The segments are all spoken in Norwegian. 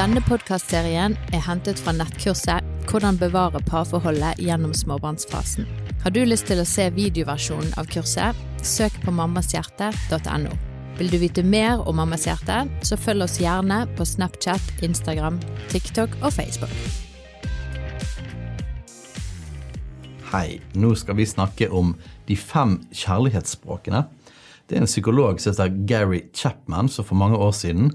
Denne podkastserien er hentet fra nettkurset 'Hvordan bevare parforholdet gjennom småbarnsfasen'. Har du lyst til å se videoversjonen av kurset, søk på mammashjerte.no. Vil du vite mer om Mammas hjerte, så følg oss gjerne på Snapchat, Instagram, TikTok og Facebook. Hei, nå skal vi snakke om de fem kjærlighetsspråkene. Det er en psykolog som heter Gary Chapman, som for mange år siden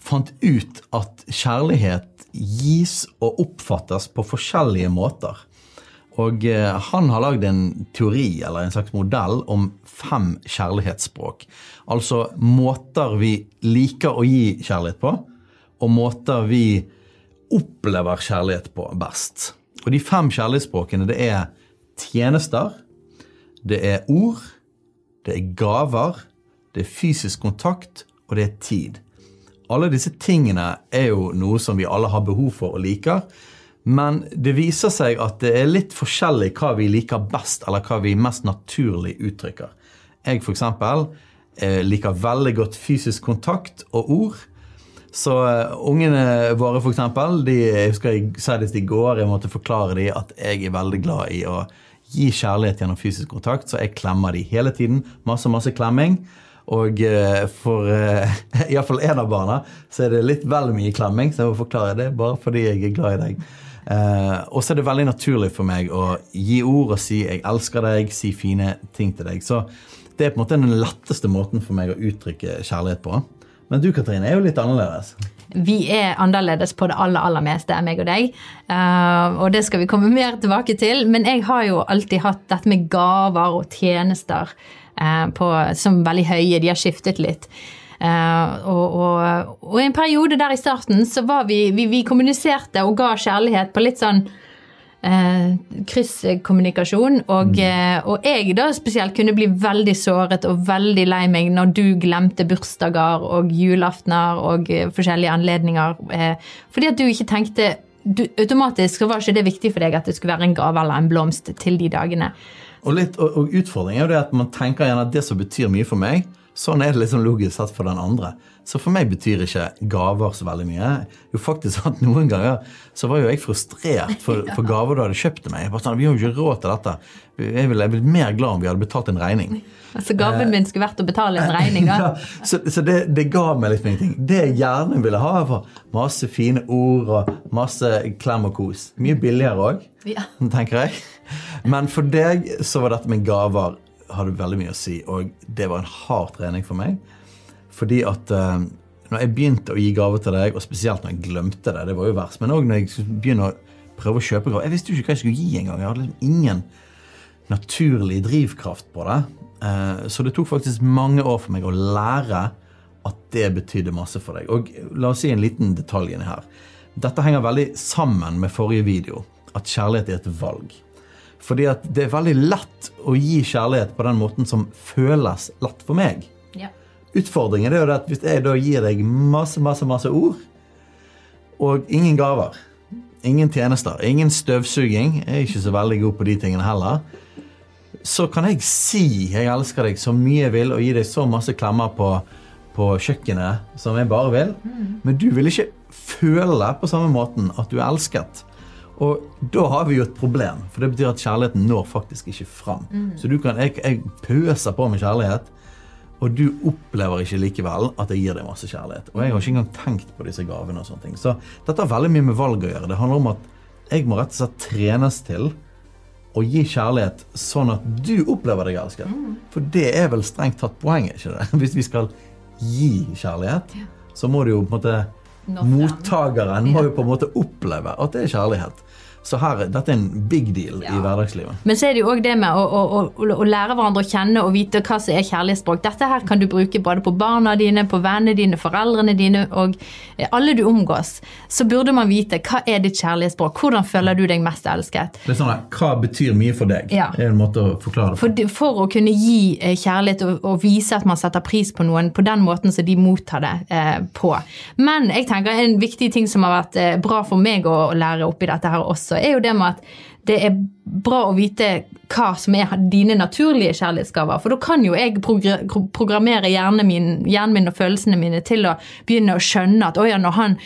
fant ut at kjærlighet gis og oppfattes på forskjellige måter. Og eh, han har lagd en teori, eller en slags modell, om fem kjærlighetsspråk. Altså måter vi liker å gi kjærlighet på, og måter vi opplever kjærlighet på best. Og de fem kjærlighetsspråkene, det er tjenester, det er ord, det er gaver, det er fysisk kontakt, og det er tid. Alle disse tingene er jo noe som vi alle har behov for og liker. Men det viser seg at det er litt forskjellig hva vi liker best, eller hva vi mest naturlig uttrykker. Jeg f.eks. Eh, liker veldig godt fysisk kontakt og ord. Så uh, ungene våre, f.eks., de, jeg husker jeg sa det i går, jeg måtte forklare dem at jeg er veldig glad i å gi kjærlighet gjennom fysisk kontakt, så jeg klemmer dem hele tiden. Masse, masse klemming. Og uh, for uh, iallfall én av barna så er det litt vel mye klemming, så jeg må forklare det bare fordi jeg er glad i deg. Uh, og så er det veldig naturlig for meg å gi ord og si 'jeg elsker deg', si fine ting til deg. Så det er på en måte den letteste måten for meg å uttrykke kjærlighet på. Men du Katrine, er jo litt annerledes. Vi er annerledes på det aller aller meste, meg og deg. Uh, og det skal vi komme mer tilbake til. Men jeg har jo alltid hatt dette med gaver og tjenester uh, på, som veldig høye. De har skiftet litt. Uh, og, og, og, i en periode der i starten så var vi, vi, vi kommuniserte og ga kjærlighet på litt sånn eh, krysskommunikasjon. Og, mm. eh, og, jeg da spesielt kunne bli veldig såret og veldig lei meg når du glemte bursdager og julaftener og eh, forskjellige anledninger. Eh, fordi at du ikke tenkte du, Automatisk så var ikke det viktig for deg at det skulle være en gave eller en blomst til de dagene. Og, litt, og, og utfordringen er jo det at man tenker gjerne at det som betyr mye for meg, sånn er det liksom logisk sett for den andre. Så for meg betyr ikke gaver så veldig mye. Jo faktisk at Noen ganger så var jo jeg frustrert for, for gaver du hadde kjøpt til meg. Jeg bare sånn, Vi har jo ikke råd til dette. Jeg ville blitt mer glad om vi hadde betalt en regning. Altså Gaven min skulle vært å betale en regning, da? ja, så, så det, det, ga meg liksom ingenting. Det jeg gjerne ville ha, var masse fine ord og masse klem og kos. Mye billigere òg, ja. tenker jeg. Men for deg så var dette med gaver hadde veldig mye å si, og det var en hard trening for meg. Fordi at uh, når jeg begynte å gi gaver til deg, og spesielt når jeg glemte det, det var jo verst, men òg når jeg skulle begynne å prøve å kjøpe gaver Jeg visste jo ikke hva jeg skulle gi engang. Jeg hadde liksom ingen naturlig drivkraft på det. Uh, så det tok faktisk mange år for meg å lære at det betydde masse for deg. Og la oss si en liten detalj inni her. Dette henger veldig sammen med forrige video. At kjærlighet er et valg. Fordi at det er veldig lett å gi kjærlighet på den måten som føles lett for meg. Ja. Utfordringen er jo at hvis jeg da gir deg masse, masse, masse ord, og ingen gaver, ingen tjenester, ingen støvsuging Jeg er ikke så veldig god på de tingene heller. Så kan jeg si 'jeg elsker deg' så mye jeg vil, og gi deg så masse klemmer på, på kjøkkenet som jeg bare vil. Mm. Men du vil ikke føle på samme måten at du er elsket. Og da har vi jo et problem, for det betyr at kjærligheten når faktisk ikke fram. Mm. Så du kan, jeg, jeg, pøser på med kjærlighet, og du opplever ikke likevel at jeg gir deg masse kjærlighet. Og jeg har ikke engang tenkt på disse gavene og sånne ting. Så dette har veldig mye med valg å gjøre. Det handler om at jeg må rett og slett trenes til å gi kjærlighet sånn at du opplever deg elsket. Mm. For det er vel strengt tatt poenget, ikke det? Hvis vi skal gi kjærlighet, så må du jo på en måte Mottakeren må jo på en måte oppleve at det er kjærlighet. Så her, dette er en big deal ja. i hverdagslivet. Men så er det jo òg det med å, å, å, å, lære hverandre å kjenne og vite hva som er kjærlighetsspråk. Dette her kan du bruke både på barna dine, på vennene dine, foreldrene dine og eh, alle du omgås. Så burde man vite hva er ditt kjærlighetsspråk. Hvordan føler du deg mest elsket? Det er sånn at, Hva betyr mye for deg? Ja. er en måte å forklare det for, for, å kunne gi eh, kjærlighet og, og, vise at man setter pris på noen på den måten som de mottar det eh, på. Men jeg tenker en viktig ting som har vært eh, bra for meg å, å lære oppi dette her også, er jo det med at det er bra å vite hva som er dine naturlige kjærlighetsgaver. For da kan jo jeg programmere hjernen min, hjernen min og følelsene mine til å begynne å skjønne at ja, når han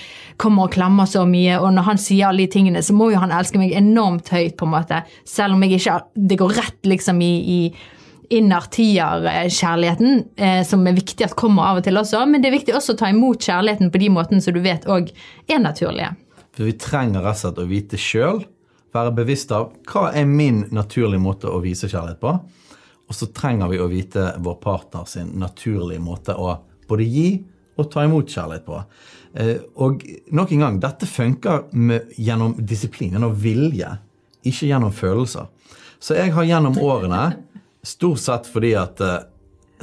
kommer og klemmer så mye, og når han sier alle de tingene, så må jo han elske meg enormt høyt, på en måte. Selv om ikke Det går rett liksom i, i innertierkjærligheten, eh, som er viktig at kommer av og til også. Men det er viktig også å ta imot kjærligheten på de måtene som du vet òg er naturlige. For vi trenger rett og slett å vite sjøl være bevisst av hva er min naturlige måte å vise kjærlighet på. Og så trenger vi å vite vår partner sin naturlige måte å både gi og ta imot kjærlighet på. Eh, og nok en gang, dette funker med, gjennom disiplin, gjennom vilje, ikke gjennom følelser. Så jeg har gjennom årene, stort sett fordi at eh,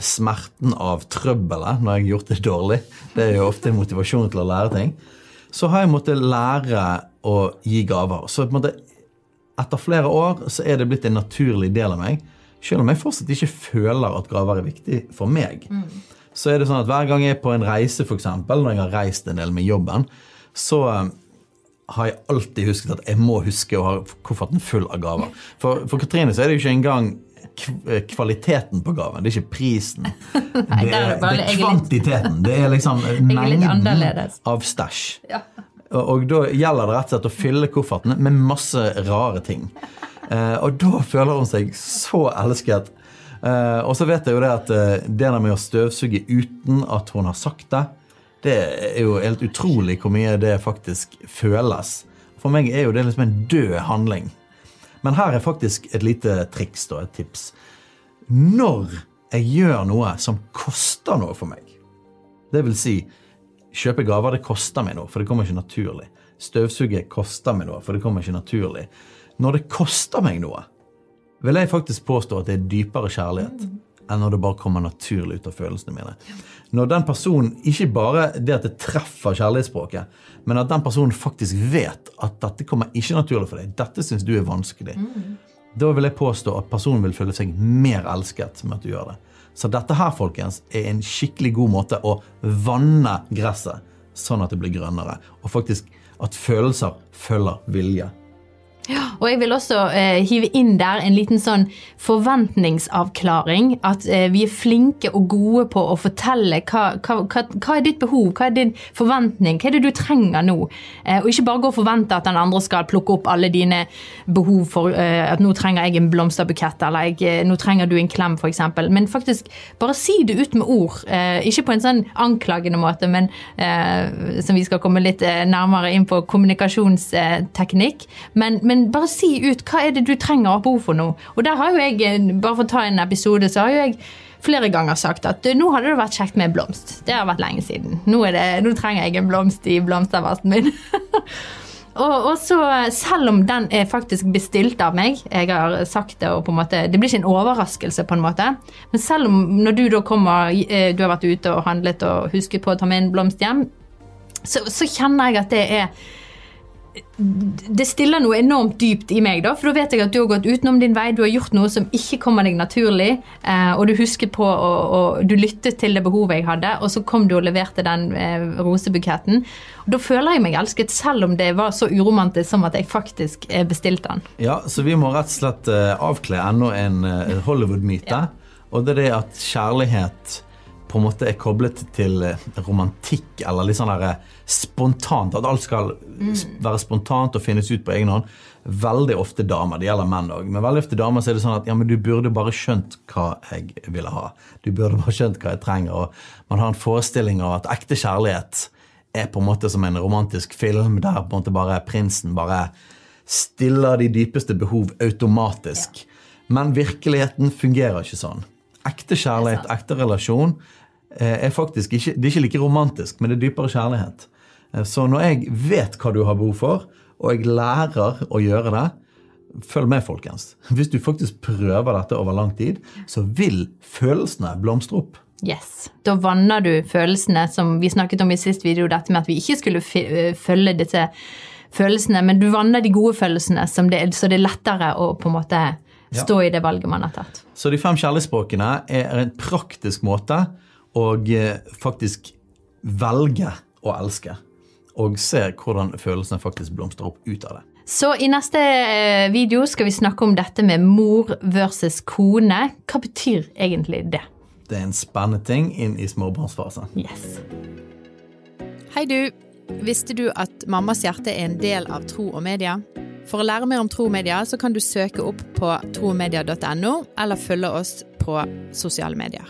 smerten av trøbbelet når jeg har gjort det dårlig, det er jo ofte en motivasjon til å lære ting, så har jeg måttet lære å gi gaver. Så på en måte etter flere år så er det blitt en naturlig del av meg. Selv om jeg fortsatt ikke føler at gaver er viktig for meg. Mm. Så er det sånn at hver gang jeg er på en reise, f.eks., når jeg har reist en del med jobben, så um, har jeg alltid husket at jeg må huske å ha kofferten full av gaver. For, for Katrine så er det jo ikke engang eh, kvaliteten på gaven, det er ikke prisen. Nei, det, er, det er kvantiteten. Det er liksom mengden av stæsj. Ja. Og da gjelder det rett og slett å fylle kofferten med masse rare ting. Eh, og da føler hun seg så elsket. Eh, og så vet jeg jo det at det der med å støvsuge uten at hun har sagt det, det er jo helt utrolig hvor mye det faktisk føles. For meg er jo det liksom en død handling. Men her er faktisk et lite triks, da, et tips. Når jeg gjør noe som koster noe for meg, det vil si Kjøpe gaver det koster meg noe, for det kommer ikke naturlig. Støvsuge koster meg noe, for det kommer ikke naturlig. Når det koster meg noe, vil jeg faktisk påstå at det er dypere kjærlighet enn når det bare kommer naturlig ut av følelsene mine. Når den personen ikke bare det at det treffer kjærlighetsspråket, men at den personen faktisk vet at dette kommer ikke naturlig for deg, dette syns du er vanskelig, mm. da vil jeg påstå at personen vil føle seg mer elsket med at du gjør det. Så dette her, folkens, er en skikkelig god måte å vanne gresset, sånn at det blir grønnere. Og faktisk at følelser følger vilje. Og jeg vil også eh, hive inn der en liten sånn forventningsavklaring. At eh, vi er flinke og gode på å fortelle hva, hva, hva, er ditt behov, hva er din forventning, hva er det du trenger nå? Eh, og ikke bare gå og forvente at den andre skal plukke opp alle dine behov for eh, at nå trenger jeg en blomsterbukett, eller jeg, eh, nå trenger du en klem, f.eks. Men faktisk bare si det ut med ord. Eh, ikke på en sånn anklagende måte, men som vi skal komme litt nærmere inn på kommunikasjonsteknikk. men, men men bare si ut hva er det du trenger og behov for nå. Og der har jo jeg, eh, bare for å ta en episode, så har jo jeg flere ganger sagt at nå hadde det vært kjekt med en blomst. Det har vært lenge siden. Nå, det, nå trenger jeg en blomst i blomstervasen min. og, og, så, selv om den er faktisk bestilt av meg, jeg har sagt det, og på en måte, det blir ikke en overraskelse, på en måte, men selv om når du da kommer, eh, du har vært ute og handlet og husket på å ta med en blomst hjem, så, så kjenner jeg at det er det stiller noe enormt dypt i meg, da, for da vet jeg at du har gått utenom din vei, du har gjort noe som ikke kommer deg naturlig, eh, og du husker på og, du lyttet til det behovet jeg hadde, og så kom du og leverte den eh, rosebuketten. Og da føler jeg meg elsket, selv om det var så uromantisk som at jeg faktisk eh, bestilte den. Ja, så vi må rett og slett avkle enda en Hollywood-myte, ja. og det er det at kjærlighet på en måte er koblet til romantikk eller litt sånn der spontant. At alt skal mm. være spontant og finnes ut på egen hånd. Veldig ofte damer. Det gjelder menn òg. Men veldig ofte damer så er det sånn at ja, men du burde bare skjønt hva jeg ville ha. Du burde bare skjønt hva jeg trenger. Og man har en forestilling av at ekte kjærlighet er på en måte som en romantisk film der på en måte bare prinsen bare stiller de dypeste behov automatisk. Men virkeligheten fungerer ikke sånn. Ekte kjærlighet, ekte relasjon, eh, er faktisk ikke, det er ikke like romantisk, men det er dypere kjærlighet. Eh, så når jeg vet hva du har behov for, og jeg lærer å gjøre det, følg med, folkens. Hvis du faktisk prøver dette over lang tid, så vil følelsene blomstre opp. Yes. Da vanner du følelsene som vi snakket om i sist video, dette med at vi ikke skulle eh, følge disse følelsene, men du vanner de gode følelsene, det, så det er lettere å på en måte stå i det valget man har tatt. Så de fem kjærlighetsspråkene er en praktisk måte å eh, faktisk velge å elske og se hvordan følelsene faktisk blomstrer opp ut av det. Så i neste eh, video skal vi snakke om dette med mor versus kone. Hva betyr egentlig det? Det er en spennende ting inn i småbarnsfasen. Yes. Hei du! Visste du at Mammas hjerte er en del av Tro og Media? For å lære mer om tro og media, så kan du søke opp på tromedia.no, eller følge oss på sosiale medier.